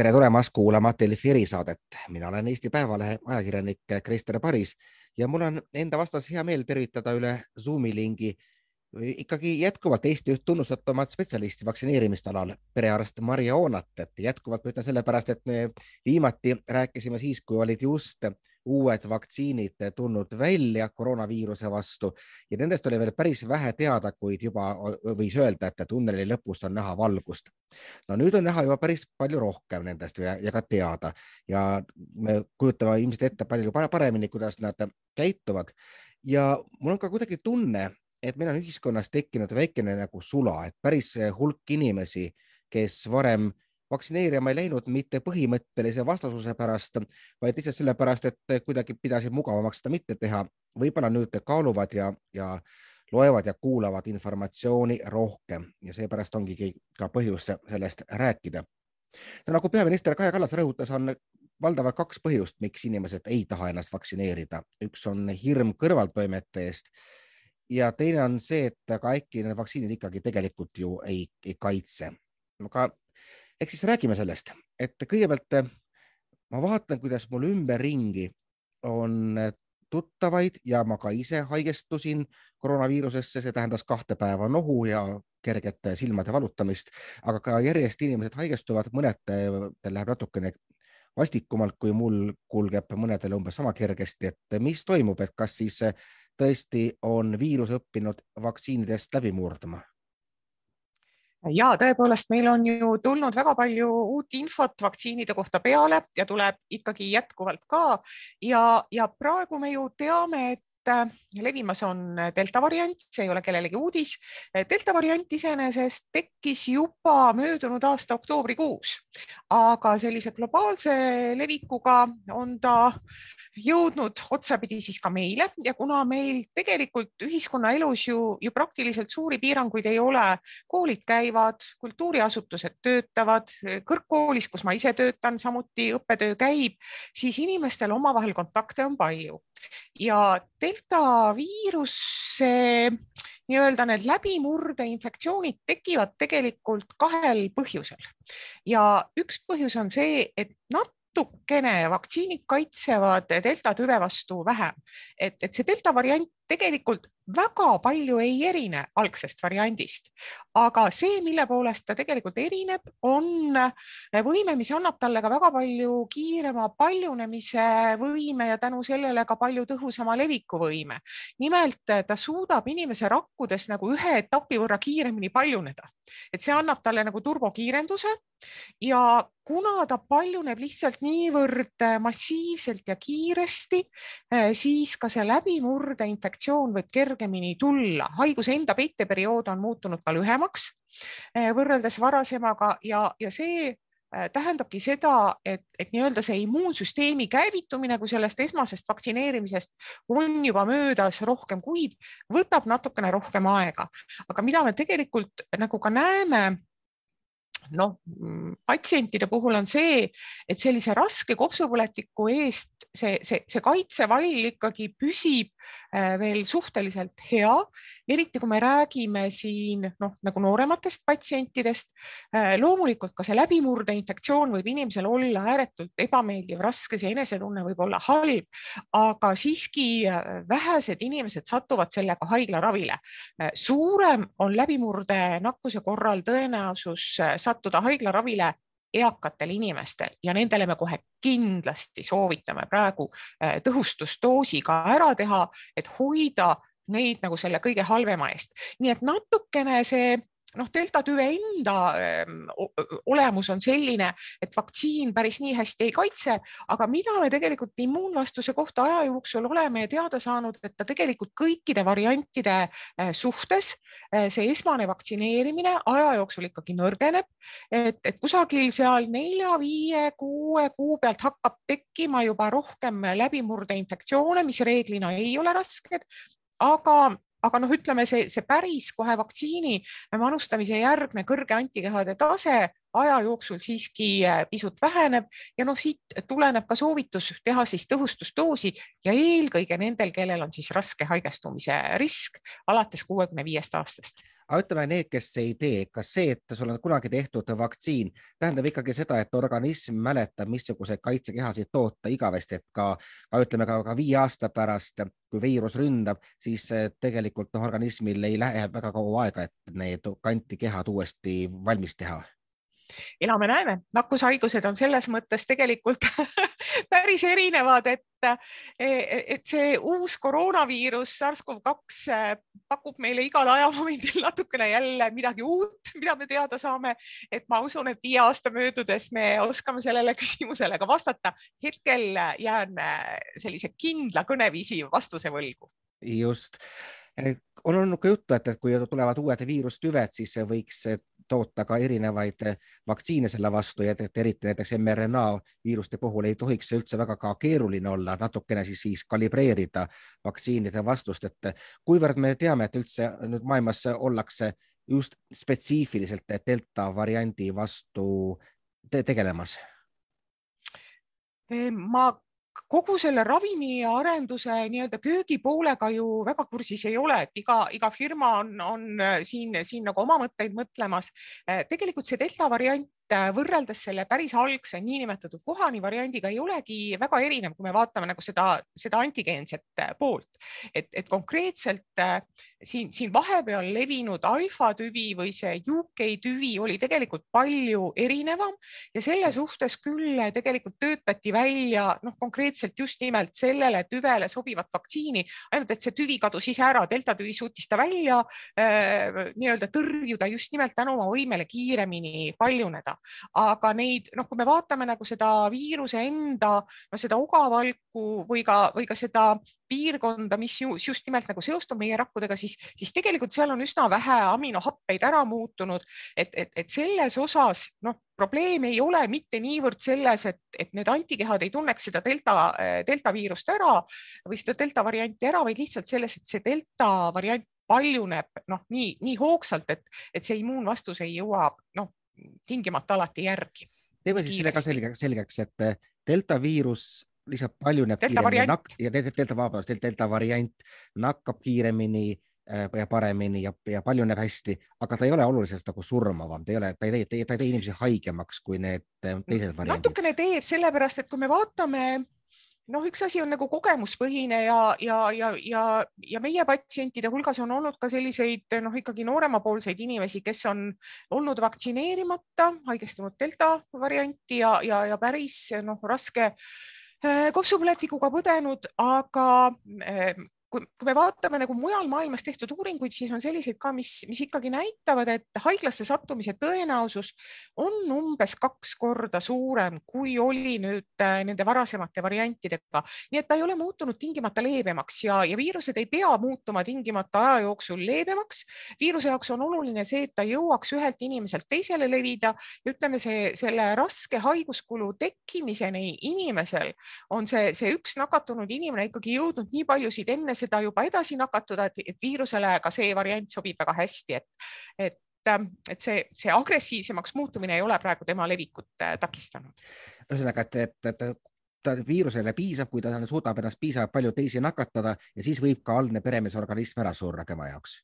tere tulemast kuulama Delfi erisaadet, mina olen Eesti Päevalehe ajakirjanik Krister Paris ja mul on enda vastas hea meel tervitada üle Zoomi lingi ikkagi jätkuvalt Eesti üht tunnustatumat spetsialisti vaktsineerimiste alal, perearst Marja Oonat, et jätkuvalt ma ütlen sellepärast, et me viimati rääkisime siis, kui olid just uued vaktsiinid tulnud välja koroonaviiruse vastu. Ja nendest oli veel päris vähe teada, kuid juba võis öelda, et tunneli lõpust on näha valgust. no nüüd on näha juba päris palju rohkem nendest ja, ja ka teada. Ja me kujutame ilmselt ette palju paremini, kuidas nad käituvad. Ja mul on ka kuidagi tunne, et meil on ühiskonnas tekkinud väikene nagu sula, et päris hulk inimesi, kes varem vaktsineerima ei läinud mitte põhimõttelise vastasuse pärast, vaid lihtsalt sellepärast, et kuidagi pidasid mugavamaks seda mitte teha. võib-olla nüüd kaaluvad ja, ja loevad ja kuulavad informatsiooni rohkem ja seepärast ongi ka põhjus sellest rääkida. no nagu peaminister Kaja Kallas rõhutas, on valdavalt kaks põhjust, miks inimesed ei taha ennast vaktsineerida. üks on hirm kõrvaltoimete eest ja teine on see, et aga äkki need vaktsiinid ikkagi tegelikult ju ei, ei kaitse. aga ehk siis räägime sellest, et kõigepealt eh, ma vaatan, kuidas mul ümberringi on eh, tuttavaid ja ma ka ise haigestusin koroonaviirusesse, see tähendas kahte päeva nohu ja kerget silmade valutamist, aga ka järjest inimesed haigestuvad, mõnedel läheb natukene vastikumalt, kui mul kulgeb mõnedel umbes sama kergesti, et mis toimub, et kas siis eh, tõesti on viirus õppinud vaktsiinidest läbi murdma? Ja tõepoolest, meil on ju tulnud väga palju uut infot vaktsiinide kohta peale ja tuleb ikkagi jätkuvalt ka ja, ja praegu me ju teame, et levimas on delta variant, see ei ole kellelegi uudis. delta variant iseenesest tekkis juba möödunud aasta oktoobrikuus, aga sellise globaalse levikuga on ta jõudnud otsapidi siis ka meile ja kuna meil tegelikult ühiskonnaelus ju, ju praktiliselt suuri piiranguid ei ole, koolid käivad, kultuuriasutused töötavad, kõrgkoolis, kus ma ise töötan, samuti õppetöö käib, siis inimestel omavahel kontakte on palju. Ja delta viiruse nii-öelda need läbimurdeinfektsioonid tekivad tegelikult kahel põhjusel. Ja üks põhjus on see, et nad natukene vaktsiinid kaitsevad delta tüve vastu vähem, et, et see delta variant tegelikult väga palju ei erine algsest variandist, aga see, mille poolest ta tegelikult erineb, on võime, mis annab talle ka väga palju kiirema paljunemise võime ja tänu sellele ka palju tõhusama levikuvõime. nimelt ta suudab inimese rakkudes nagu ühe etapi võrra kiiremini paljuneda, et see annab talle nagu turbokiirenduse ja kuna ta paljuneb lihtsalt niivõrd massiivselt ja kiiresti, siis ka see läbimurde infektsioon võib kergelt kergemini tulla. haiguse enda peiteperiood on muutunud ka lühemaks eh, võrreldes varasemaga ja, ja see eh, tähendabki seda, et, et nii-öelda see immuunsüsteemi käivitumine, kui sellest esmasest vaktsineerimisest on juba möödas rohkem kuid, võtab natukene rohkem aega. aga mida me tegelikult nagu ka näeme noh, patsientide puhul on see, et sellise raske kopsupõletiku eest see, see, see kaitsevall ikkagi püsib äh, veel suhteliselt hea, eriti kui me räägime siin noh, nagu noorematest patsientidest. Äh, loomulikult ka see läbimurdeinfektsioon võib inimesel olla ääretult ebameeldiv, raske, see enesetunne võib olla halb, aga siiski äh, vähesed inimesed satuvad sellega haiglaravile. suurem on läbimurde nakkuse korral tõenäosus sattuda haiglaravile eakatel inimestel ja nendele me kohe kindlasti soovitame praegu äh, tõhustusdoosiga ära teha, et hoida neid nagu selle kõige halvema eest. nii et natukene see noh, delta tüve enda ehm, olemus on selline, et vaktsiin päris nii hästi ei kaitse, aga mida me tegelikult immuunvastuse kohta aja jooksul oleme teada saanud, et ta tegelikult kõikide variantide eh, suhtes eh, see esmane vaktsineerimine aja jooksul ikkagi nõrgeneb, et, et kusagil seal nelja-viie, kuue kuu pealt hakkab tekkima juba rohkem läbimurdeinfektsioone, mis reeglina ei ole rasked, aga aga noh, ütleme see, see päris kohe vaktsiini manustamise järgne kõrge antikehade tase aja jooksul siiski pisut väheneb ja noh, siit tuleneb ka soovitus teha siis tõhustusdoosi ja eelkõige nendel, kellel on siis raske haigestumise risk alates kuuekümne viiest aastast aga ütleme need, kes ei tee, kas see, et sul on kunagi tehtud vaktsiin, tähendab ikkagi seda, et organism mäletab, missuguseid kaitsekehasid toota igavesti, et ka, ka ütleme ka, ka viie aasta pärast, kui viirus ründab, siis tegelikult noh, organismil ei lähe väga kaua aega, et need antikehad uuesti valmis teha elame-näeme, nakkushaigused on selles mõttes tegelikult päris erinevad, et, et see uus koroonaviirus SARS-CoV-2 pakub meile igal ajamomendil natukene jälle midagi uut, mida me teada saame. et ma usun, et viie aasta möödudes me oskame sellele küsimusele ka vastata. hetkel jään sellise kindla kõneviisi vastuse võlgu. just on olnud ka juttu, et, et kui tulevad uued viirustüved, siis võiks toota ka erinevaid vaktsiine selle vastu ja et eriti näiteks mRNA viiruste puhul ei tohiks see üldse väga ka keeruline olla, natukene siis, siis kalibreerida vaktsiinide vastust, et kuivõrd me teame, et üldse nüüd maailmas ollakse just spetsiifiliselt delta variandi vastu te tegelemas? ma kogu selle ravimiarenduse nii-öelda köögipoolega ju väga kursis ei ole, et iga, iga firma on, on äh, siin, siin nagu oma mõtteid mõtlemas. Äh, tegelikult see delta variant võrreldes selle päris algse niinimetatud Wuhani variandiga ei olegi väga erinev, kui me vaatame nagu seda, seda antigeenset poolt, et, et konkreetselt siin, siin vahepeal levinud alfa tüvi või see UK tüvi oli tegelikult palju erinevam ja selle suhtes küll tegelikult töötati välja noh, konkreetselt just nimelt sellele tüvele sobivat vaktsiini, ainult et see tüvi kadus ise ära, delta tüvi suutis ta välja äh, nii-öelda tõrjuda just nimelt tänu oma võimele kiiremini paljuneda. Aga neid noh, kui me vaatame nagu seda viiruse enda no seda ogavalku või ka, või ka seda piirkonda, mis just nimelt nagu seostub meie rakkudega, siis, siis tegelikult seal on üsna vähe aminohappeid ära muutunud, et, et, et selles osas noh, probleem ei ole mitte niivõrd selles, et, et need antikehad ei tunneks seda delta, delta viirust ära või seda delta varianti ära, vaid lihtsalt selles, et see delta variant paljuneb noh, nii, nii hoogsalt, et, et see immuunvastus ei jõua noh, tingimata alati järgi. teeme siis selle ka selgeks, selgeks, et delta viirus lihtsalt paljuneb kiiremini ja delta, vabandust, delta variant nakkab kiiremini äh, ja paremini ja, ja paljuneb hästi, aga ta ei ole oluliselt nagu surmavam, ta ei ole, ta ei tee, ta ei tee inimesi haigemaks kui need äh, teised variandid. natukene teeb, sellepärast et kui me vaatame noh, üks asi on nagu kogemuspõhine ja, ja, ja, ja, ja meie patsientide hulgas on olnud ka selliseid noh, ikkagi nooremapoolseid inimesi, kes on olnud vaktsineerimata, haigestunud delta varianti ja, ja, ja päris noh, raske Äh, kopsupõletikuga põdenud, aga äh, kui, kui me vaatame nagu mujal maailmas tehtud uuringuid, siis on selliseid ka, mis, mis ikkagi näitavad, et haiglasse sattumise tõenäosus on umbes kaks korda suurem, kui oli nüüd äh, nende varasemate variantidega. nii et ta ei ole muutunud tingimata leebemaks ja, ja viirused ei pea muutuma tingimata aja jooksul leebemaks. viiruse jaoks on oluline see, et ta jõuaks ühelt inimeselt teisele levida ja ütleme, see selle raske haiguskulu tekkimiseni inimesel on see, see üks nakatunud inimene ikkagi jõudnud nii paljusid enne seda juba edasi nakatuda, et viirusele ka see variant sobib väga hästi, et, et et see, see agressiivsemaks muutumine ei ole praegu tema levikut äh, takistanud. ühesõnaga, et, et, et ta viirusele piisab, kui ta suudab ennast piisavalt palju teisi nakatada ja siis võib ka algne peremeesorganism ära surra tema jaoks.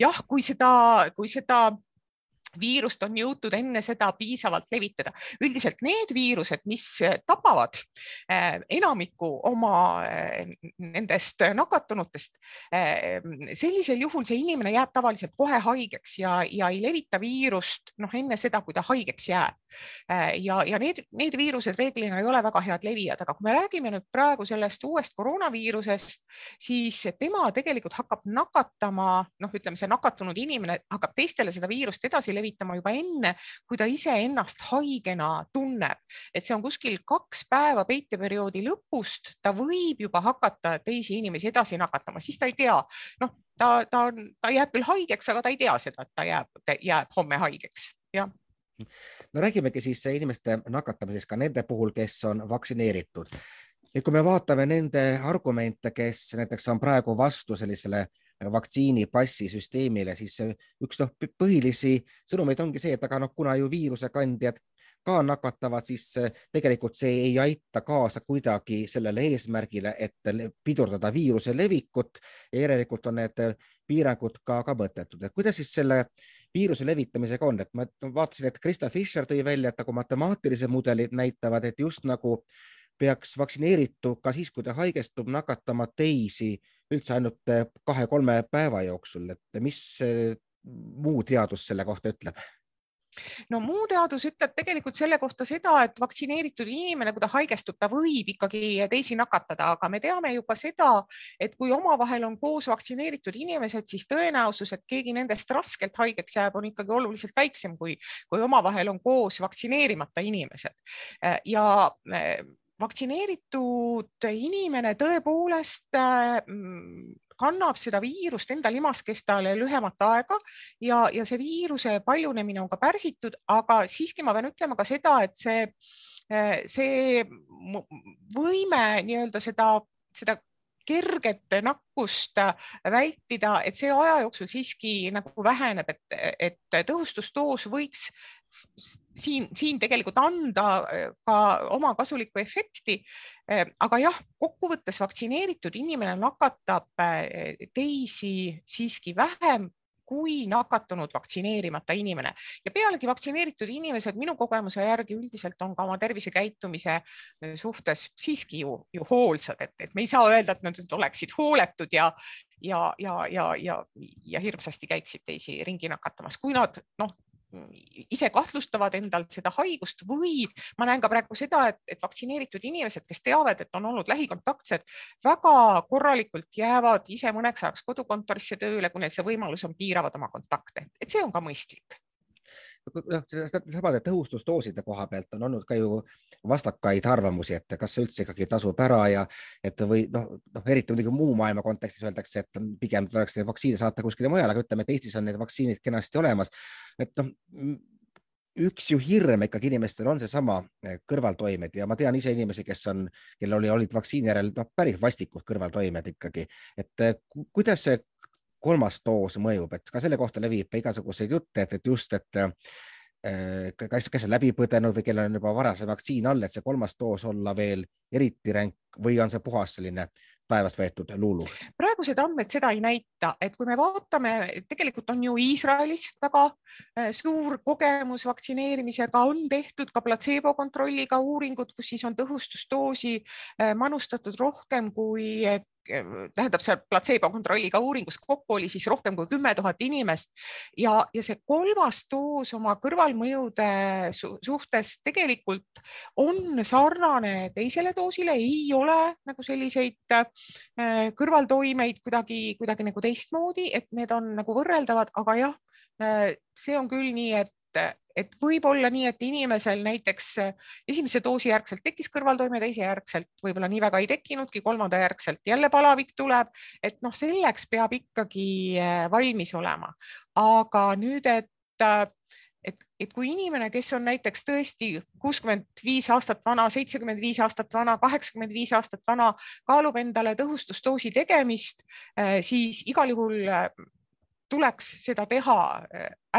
jah, kui seda, kui seda viirust on jõutud enne seda piisavalt levitada. üldiselt need viirused, mis äh, tapavad äh, enamikku oma äh, nendest nakatunutest, sellisel juhul see inimene jääb tavaliselt kohe haigeks ja, ja ei levita viirust noh, enne seda, kui ta haigeks jääb. ja, ja need, need viirused reeglina ei ole väga head levijad, aga kui me räägime nüüd praegu sellest uuest koroonaviirusest, siis tema tegelikult hakkab nakatama, noh, ütleme, see nakatunud inimene hakkab teistele seda viirust edasi levitama levitama juba enne, kui ta iseennast haigena tunneb, et see on kuskil kaks päeva peiteperioodi lõpust, ta võib juba hakata teisi inimesi edasi nakatama, siis ta ei tea, noh, ta, ta on, ta jääb küll haigeks, aga ta ei tea seda, et ta jääb, jääb homme haigeks, jah. No räägimegi siis inimeste nakatamisest ka nende puhul, kes on vaktsineeritud. et kui me vaatame nende argumente, kes näiteks on praegu vastu sellisele vaktsiinipassi süsteemile, siis üks noh, põhilisi sõnumeid ongi see, et aga noh, kuna ju viirusekandjad ka nakatavad, siis tegelikult see ei aita kaasa kuidagi sellele eesmärgile, et pidurdada viiruse levikut. Ja järelikult on need piirangud ka, ka mõttetud, et kuidas siis selle viiruse levitamisega on, et ma vaatasin, et Krista Fischer tõi välja, et nagu matemaatilised mudelid näitavad, et just nagu peaks vaktsineeritu ka siis, kui ta haigestub, nakatama teisi üldse ainult kahe-kolme päeva jooksul, et mis muu teadus selle kohta ütleb? no muu teadus ütleb tegelikult selle kohta seda, et vaktsineeritud inimene, kui ta haigestub, ta võib ikkagi teisi nakatada, aga me teame juba seda, et kui omavahel on koos vaktsineeritud inimesed, siis tõenäosus, et keegi nendest raskelt haigeks jääb, on ikkagi oluliselt väiksem, kui, kui omavahel on koos vaktsineerimata inimesed ja vaktsineeritud inimene tõepoolest mm, kannab seda viirust enda limaskestale lühemat aega ja, ja see viiruse paljunemine on ka pärsitud, aga siiski ma pean ütlema ka seda, et see, see võime nii-öelda seda, seda kerget nakkust vältida, et see aja jooksul siiski nagu väheneb, et, et tõhustusdoos võiks siin, siin tegelikult anda äh, ka oma kasulikku efekti. Äh, aga jah, kokkuvõttes vaktsineeritud inimene nakatab äh, teisi siiski vähem kui nakatunud vaktsineerimata inimene ja pealegi vaktsineeritud inimesed minu kogemuse järgi üldiselt on ka oma tervisekäitumise suhtes siiski ju, ju hoolsad, et, et me ei saa öelda, et nad nüüd oleksid hooletud ja ja, ja, ja, ja, ja hirmsasti käiksid teisi ringi nakatamas, kui nad noh, ise kahtlustavad endalt seda haigust või ma näen ka praegu seda, et, et vaktsineeritud inimesed, kes teavad, et on olnud lähikontaktsed, väga korralikult jäävad ise mõneks ajaks kodukontorisse tööle, kui neil see võimalus on, piiravad oma kontakte, et see on ka mõistlik noh, samade tõhustusdooside koha pealt on olnud ka ju vastakaid arvamusi, et kas see üldse ikkagi tasub ära ja et või noh, noh eriti muidugi muu maailma kontekstis öeldakse, et pigem tuleks neid vaktsiine saata kuskile mujale, aga ütleme, et Eestis on need vaktsiinid kenasti olemas. et noh, üks ju hirm ikkagi inimestel on seesama eh, kõrvaltoimed ja ma tean ise inimesi, kes on, kellel oli, olid vaktsiini järel noh, päris vastikud kõrvaltoimed ikkagi, et eh, kuidas see kolmas doos mõjub, et ka selle kohta levib igasuguseid jutte, et, et just, et äh, kas, kes on läbi põdenud või kellel on juba varasem vaktsiin all, et see kolmas doos olla veel eriti ränk või on see puhas selline päevast võetud luulu? praegused andmed seda ei näita, et kui me vaatame, tegelikult on ju Iisraelis väga äh, suur kogemus vaktsineerimisega, on tehtud ka platseebo kontrolliga uuringud, kus siis on tõhustusdoosi äh, manustatud rohkem kui tähendab seal platseebo kontrolliga uuringus kokku oli siis rohkem kui kümme tuhat inimest ja, ja see kolmas doos oma kõrvalmõjude suhtes tegelikult on sarnane teisele doosile, ei ole nagu selliseid äh, kõrvaltoimeid kuidagi, kuidagi nagu teistmoodi, et need on nagu võrreldavad, aga jah, äh, see on küll nii, et et võib olla nii, et inimesel näiteks äh, esimese doosi järgselt tekkis kõrvaltoime, teise järgselt võib-olla nii väga ei tekkinudki, kolmanda järgselt jälle palavik tuleb, et noh, selleks peab ikkagi äh, valmis olema. aga nüüd, et äh, et, et kui inimene, kes on näiteks tõesti kuuskümmend viis aastat vana, seitsekümmend viis aastat vana, kaheksakümmend viis aastat vana, kaalub endale tõhustusdoosi tegemist, siis igal juhul tuleks seda teha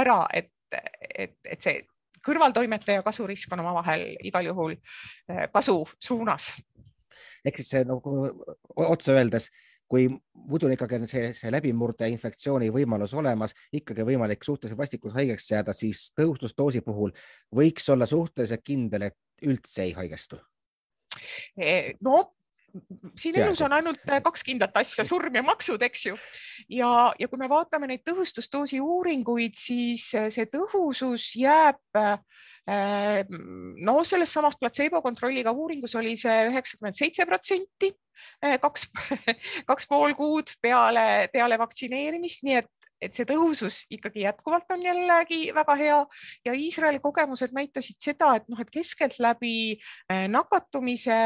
ära, et et, et see kõrvaltoimete ja kasurisk on omavahel igal juhul eh, kasu suunas. ehk siis nagu otse öeldes, kui muidu on ikkagi see, see läbimurde infektsiooni võimalus olemas, ikkagi võimalik suhteliselt vastikult haigeks jääda, siis tõhustusdoosi puhul võiks olla suhteliselt kindel, et üldse ei haigestu eh, no siin elus on ainult äh, kaks kindlat asja, surm ja maksud, eks ju. ja, ja kui me vaatame neid tõhustusdoosi uuringuid, siis äh, see tõhusus jääb äh, no selles samas platseebo kontrolliga uuringus oli see üheksakümmend seitse protsenti, kaks, kaks pool kuud peale, peale vaktsineerimist, nii et et see tõhusus ikkagi jätkuvalt on jällegi väga hea. Ja Iisraeli kogemused näitasid seda, et noh, et keskeltläbi äh, nakatumise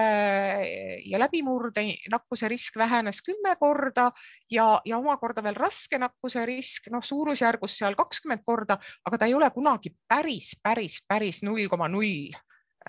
ja läbimurde nakkuse risk vähenes kümme korda ja, ja omakorda veel raske nakkuse risk noh, suurusjärgus seal kakskümmend korda, aga ta ei ole kunagi päris, päris, päris null koma null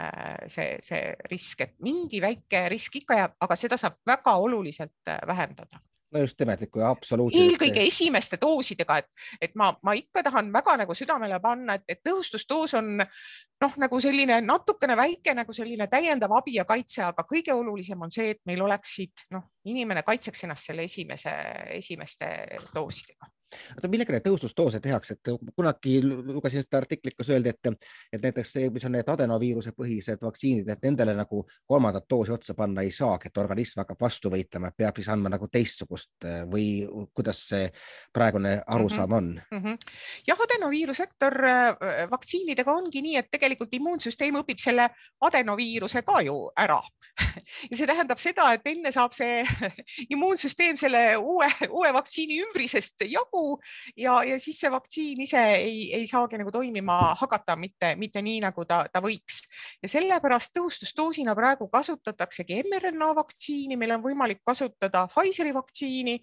äh, see, see risk, et mingi väike risk ikka jääb, aga seda saab väga oluliselt äh, vähendada no just nimelt, kui absoluutselt. eelkõige esimeste doosidega, et, et ma, ma ikka tahan väga nagu südamele panna, et, et tõhustusdoos on noh, nagu selline natukene väike nagu selline täiendav abi ja kaitse, aga kõige olulisem on see, et meil oleksid noh, inimene kaitseks ennast selle esimese, esimeste doosidega oota, millega neid tõhustusdoose tehakse, et kunagi lugesin ühte artiklit, kus öeldi, et, et näiteks see, mis on need adenoviiruse põhised vaktsiinid, et nendele nagu kolmandat doosi otsa panna ei saagi, et organism hakkab vastu võitlema, peab siis andma nagu teistsugust või kuidas see praegune arusaam on mm? -hmm. jah, adenoviirussektor äh, vaktsiinidega ongi nii, et tegelikult immuunsüsteem õpib selle adenoviiruse ka ju ära ja see tähendab seda, et enne saab see immuunsüsteem selle uue, uue vaktsiini ümbrisest jagu kogu ja, ja siis see vaktsiin ise ei, ei saagi nagu toimima hakata, mitte, mitte nii, nagu ta, ta võiks. ja sellepärast tõhustusdoosina praegu kasutataksegi mRNA vaktsiini, meil on võimalik kasutada Pfizeri vaktsiini.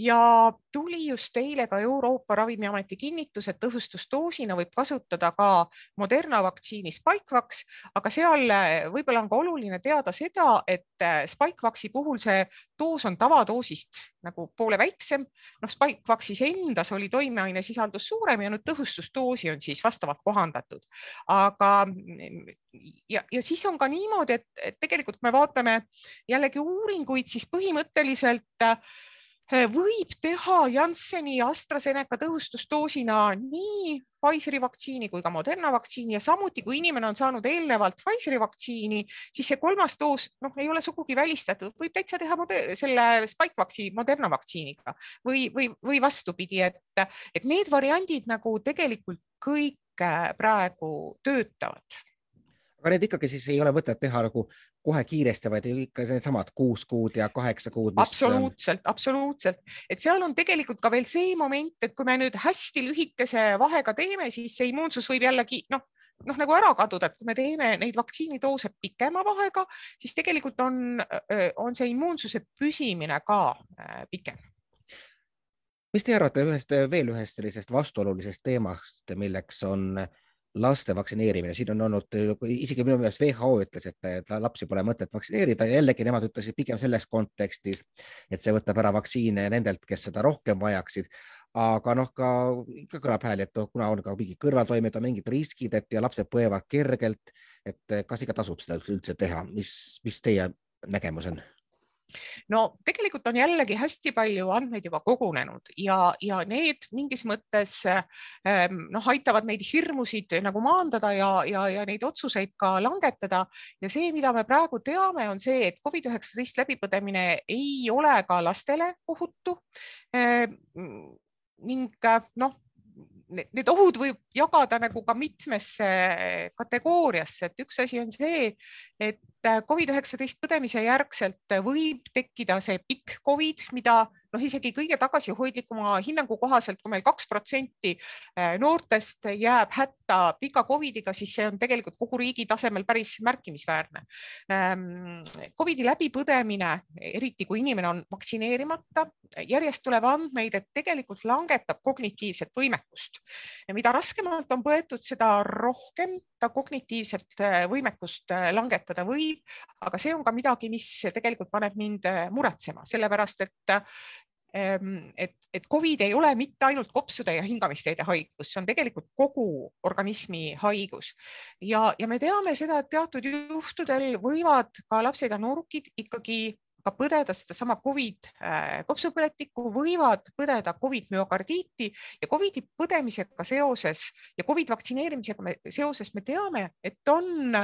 Ja tuli just eile ka Euroopa Ravimiameti kinnitus, et tõhustusdoosina võib kasutada ka Moderna vaktsiini Spikevax, aga seal võib-olla on ka oluline teada seda, et Spikevaxi puhul see doos on tavadoosist nagu poole väiksem. noh, Spikevaxis endas oli toimeaine sisaldus suurem ja nüüd tõhustusdoosi on siis vastavalt kohandatud. aga ja, ja siis on ka niimoodi, et, tegelikult me vaatame jällegi uuringuid, siis põhimõtteliselt äh, võib teha Jansseni ja AstraZeneca tõhustusdoosina nii Pfizeri vaktsiini kui ka Moderna vaktsiini ja samuti, kui inimene on saanud eelnevalt Pfizeri vaktsiini, siis see kolmas doos noh, ei ole sugugi välistatud, võib täitsa teha selle Spikevaxi Moderna vaktsiiniga. Või, või, või vastupidi, et, et need variandid nagu tegelikult kõik äh, praegu töötavad. Aga need ikkagi siis ei ole mõtet teha nagu kohe kiiresti, vaid ikka needsamad kuus kuud ja kaheksa kuud. absoluutselt, absoluutselt, et seal on tegelikult ka veel see moment, et kui me nüüd hästi lühikese vahega teeme, siis see immuunsus võib jällegi noh, noh nagu ära kaduda, et kui me teeme neid vaktsiinidoose pikema vahega, siis tegelikult on, on see immuunsuse püsimine ka pikem mis te arvate ühest veel ühest sellisest vastuolulisest teemast, milleks on äh, laste vaktsineerimine, siin on olnud, isegi minu meelest WHO ütles, et lapsi pole mõtet vaktsineerida ja jällegi nemad ütlesid pigem selles kontekstis, et see võtab ära vaktsiine nendelt, kes seda rohkem vajaksid. aga noh, ka ikka kõlab hääli, et kuna on ka mingi kõrvaltoimed, on mingid riskid, et ja lapsed põevad kergelt, et kas ikka tasub seda üldse teha, mis, mis teie nägemus on? No tegelikult on jällegi hästi palju andmeid juba kogunenud ja, ja need mingis mõttes ähm, noh, aitavad neid hirmusid nagu maandada ja, ja, ja neid otsuseid ka langetada. ja see, mida me praegu teame, on see, et Covid-19 läbipõdemine ei ole ka lastele ohutu ehm, ning noh, need ohud võib jagada nagu ka mitmesse kategooriasse, et üks asi on see, et Covid-19 põdemise järgselt võib tekkida see pikk Covid, mida noh, isegi kõige tagasihoidlikuma hinnangu kohaselt, kui meil kaks protsenti äh, noortest jääb hätta pika Covidiga, siis see on tegelikult kogu riigi tasemel päris märkimisväärne. Ähm, Covidi läbipõdemine, eriti kui inimene on vaktsineerimata, järjest tuleb andmeid, et tegelikult langetab kognitiivset võimekust mida raskemalt on põetud, seda rohkem ta kognitiivset äh, võimekust äh, langetada võib, aga see on ka midagi, mis tegelikult paneb mind muretsema, sellepärast et Ehm, et, et Covid ei ole mitte ainult kopsude ja hingamisteede haigus, see on tegelikult kogu organismi haigus. Ja, ja me teame seda, et teatud juhtudel võivad ka lapsed ja noorukid ikkagi ka põdeda sedasama Covid äh, kopsupõletikku, võivad põdeda Covid müokardiiti ja Covidi põdemisega seoses ja Covid vaktsineerimisega seoses me teame, et on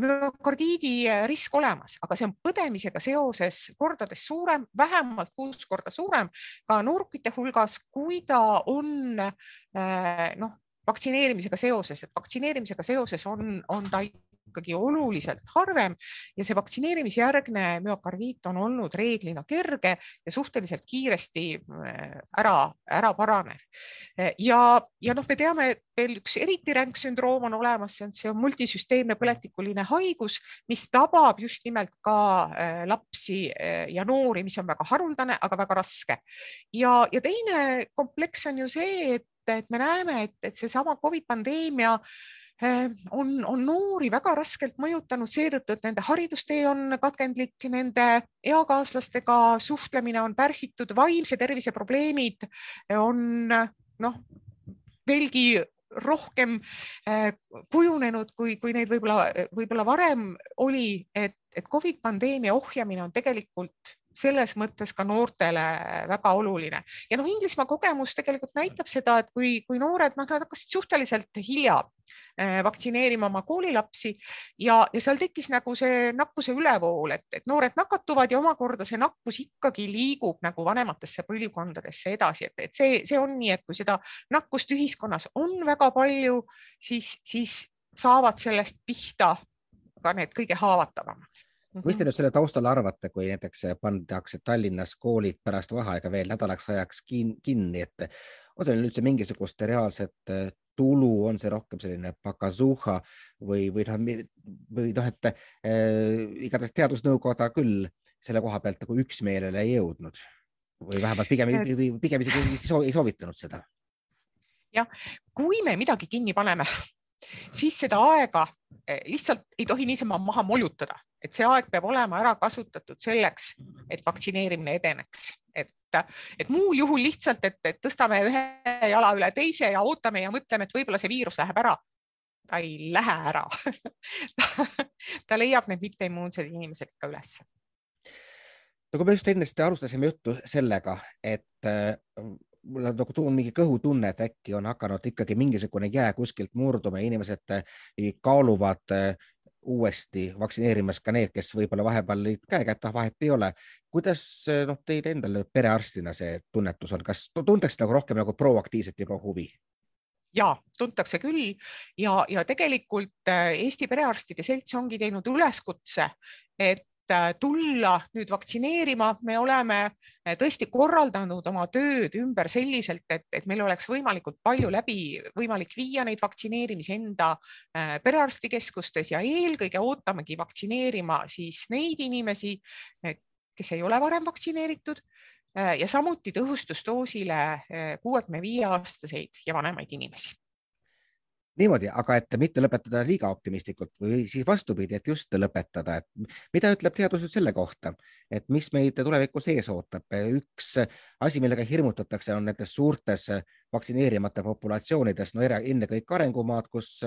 müokardiidi risk olemas, aga see on põdemisega seoses kordades suurem, vähemalt kuus korda suurem ka noorukite hulgas, kui ta on äh, noh, vaktsineerimisega seoses, et vaktsineerimisega seoses on, on ta ikkagi oluliselt harvem ja see vaktsineerimisjärgne müokardiit on olnud reeglina kerge ja suhteliselt kiiresti äh, ära, ära paranev. ja, ja noh, me teame, et veel üks eriti ränk sündroom on olemas, see on, see on multisüsteemne põletikuline haigus, mis tabab just nimelt ka äh, lapsi äh, ja noori, mis on väga haruldane, aga väga raske. ja, ja teine kompleks on ju see, et, et me näeme, et, et seesama Covid pandeemia on, on noori väga raskelt mõjutanud seetõttu, et nende haridustee on katkendlik, nende eakaaslastega suhtlemine on pärsitud, vaimse tervise probleemid on noh, veelgi rohkem kujunenud, kui, kui neid võib-olla, võib-olla varem oli, et, et Covid pandeemia ohjamine on tegelikult selles mõttes ka noortele väga oluline ja noh, Inglismaa kogemus tegelikult näitab seda, et kui, kui noored, noh, nad hakkasid suhteliselt hilja eh, vaktsineerima oma koolilapsi ja, ja seal tekkis nagu see nakkuse ülevool, et, et noored nakatuvad ja omakorda see nakkus ikkagi liigub nagu vanematesse põlvkondadesse edasi, et, et see, see on nii, et kui seda nakkust ühiskonnas on väga palju, siis, siis saavad sellest pihta ka need kõige haavatavamad. Mis te nüüd selle taustal arvate, kui näiteks pandakse Tallinnas koolid pärast vaheaega veel nädalaks ajaks kinni, et on seal üldse mingisugust reaalset äh, tulu, on see rohkem selline pakasuha või, või noh, või noh, et äh, igatahes teadusnõukoda küll selle koha pealt nagu üksmeelele ei jõudnud või vähemalt pigem, pigem isegi ei soovitanud seda. jah, kui me midagi kinni paneme, siis seda aega eh, lihtsalt ei tohi niisama maha molutada, et see aeg peab olema ära kasutatud selleks, et vaktsineerimine edeneks, et, et muul juhul lihtsalt, et, et tõstame ühe jala üle teise ja ootame ja mõtleme, et võib-olla see viirus läheb ära. ta ei lähe ära. Ta leiab need mitteimmuunsed inimesed ikka ülesse no kui me just ennist alustasime juttu sellega, et mul on nagu tulnud mingi kõhutunne, et äkki on hakanud ikkagi mingisugune jää kuskilt murduma ja inimesed eh, kaaluvad eh, uuesti vaktsineerimas ka need, kes võib-olla vahepeal olid käekätt, ah vahet ei ole. kuidas eh, noh, teil endal perearstina see tunnetus on, kas tuntakse nagu rohkem nagu proaktiivset juba huvi? ja tuntakse küll ja, ja tegelikult Eesti Perearstide Selts ongi teinud üleskutse, et tulla nüüd vaktsineerima, me oleme äh, tõesti korraldanud oma tööd ümber selliselt, et, et meil oleks võimalikult palju läbi võimalik viia neid vaktsineerimisi enda äh, perearstikeskustes ja eelkõige ootamegi vaktsineerima siis neid inimesi, kes ei ole varem vaktsineeritud ja samuti tõhustusdoosile kuuekümne viie aastaseid ja vanemaid inimesi niimoodi, aga et mitte lõpetada liiga optimistlikult või siis vastupidi, et just lõpetada, et mida ütleb teadus nüüd selle kohta, et mis meid tulevikus ees ootab? üks asi, millega hirmutatakse, on nendes suurtes vaktsineerimata populatsioonides, no ennekõike arengumaad, kus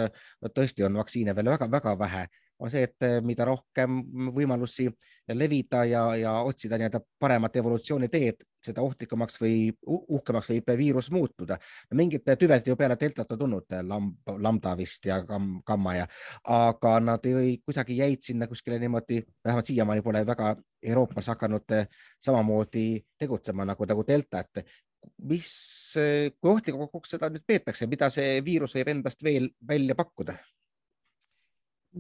tõesti on vaktsiine veel väga-väga vähe on see, et mida rohkem võimalusi levida ja, ja otsida nii-öelda paremat evolutsiooniteed, seda ohtlikumaks või uhkemaks võib viirus muutuda. mingid tüved ju peale deltat on tulnud, lamb, lambda vist ja kam, gamma ja, aga nad ei, kuidagi jäid sinna kuskile niimoodi, vähemalt siiamaani pole väga Euroopas hakanud samamoodi tegutsema nagu, nagu delta, et mis, kui ohtlikuks seda nüüd peetakse, mida see viirus võib endast veel välja pakkuda?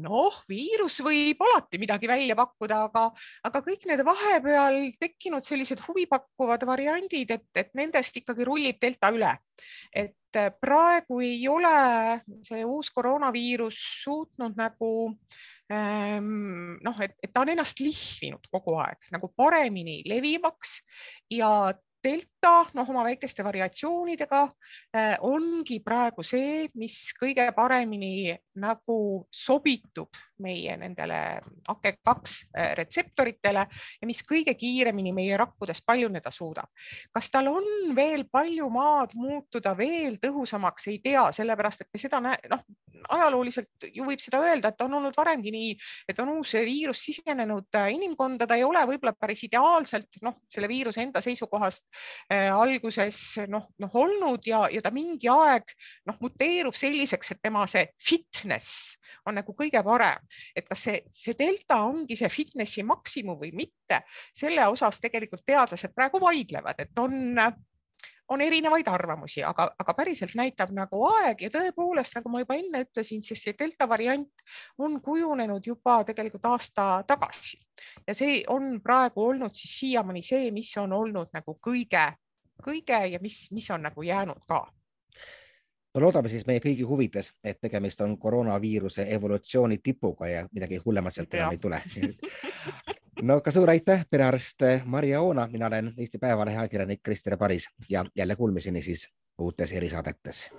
Noh, viirus võib alati midagi välja pakkuda, aga, aga kõik need vahepeal tekkinud sellised huvipakkuvad variandid, et, et nendest ikkagi rullib delta üle. et äh, praegu ei ole see uus koroonaviirus suutnud nagu ähm, noh, et, et ta on ennast lihvinud kogu aeg nagu paremini levivaks ja delta, noh, oma väikeste variatsioonidega äh, ongi praegu see, mis kõige paremini nagu sobitub meie nendele AKE2 äh, retseptoritele ja mis kõige kiiremini meie rakkudes paljuneda suudab. kas tal on veel palju maad muutuda veel tõhusamaks, ei tea, sellepärast et me seda noh, ajalooliselt ju võib seda öelda, et on olnud varemgi nii, et on uus viirus sisenenud äh, inimkonda, ta ei ole võib-olla päris ideaalselt noh, selle viiruse enda seisukohast alguses noh, noh olnud ja, ja ta mingi aeg noh, muteerub selliseks, et tema see fitness on nagu kõige parem, et kas see, see delta ongi see fitnessi maksimum või mitte, selle osas tegelikult teadlased praegu vaidlevad, et on on erinevaid arvamusi, aga, aga päriselt näitab nagu aeg ja tõepoolest, nagu ma juba enne ütlesin, siis see delta variant on kujunenud juba tegelikult aasta tagasi. Ja see on praegu olnud siis siiamaani see, mis on olnud nagu kõige, kõige ja mis, mis on nagu jäänud ka. No loodame siis meie kõigi huvides, et tegemist on koroonaviiruse evolutsiooni tipuga ja midagi hullemat sealt enam ei tule no ka suur aitäh, perearst Maria Oona, mina olen Eesti Päevalehe ajakirjanik Krister Paris ja jälle kuulmiseni siis uutes erisaadetes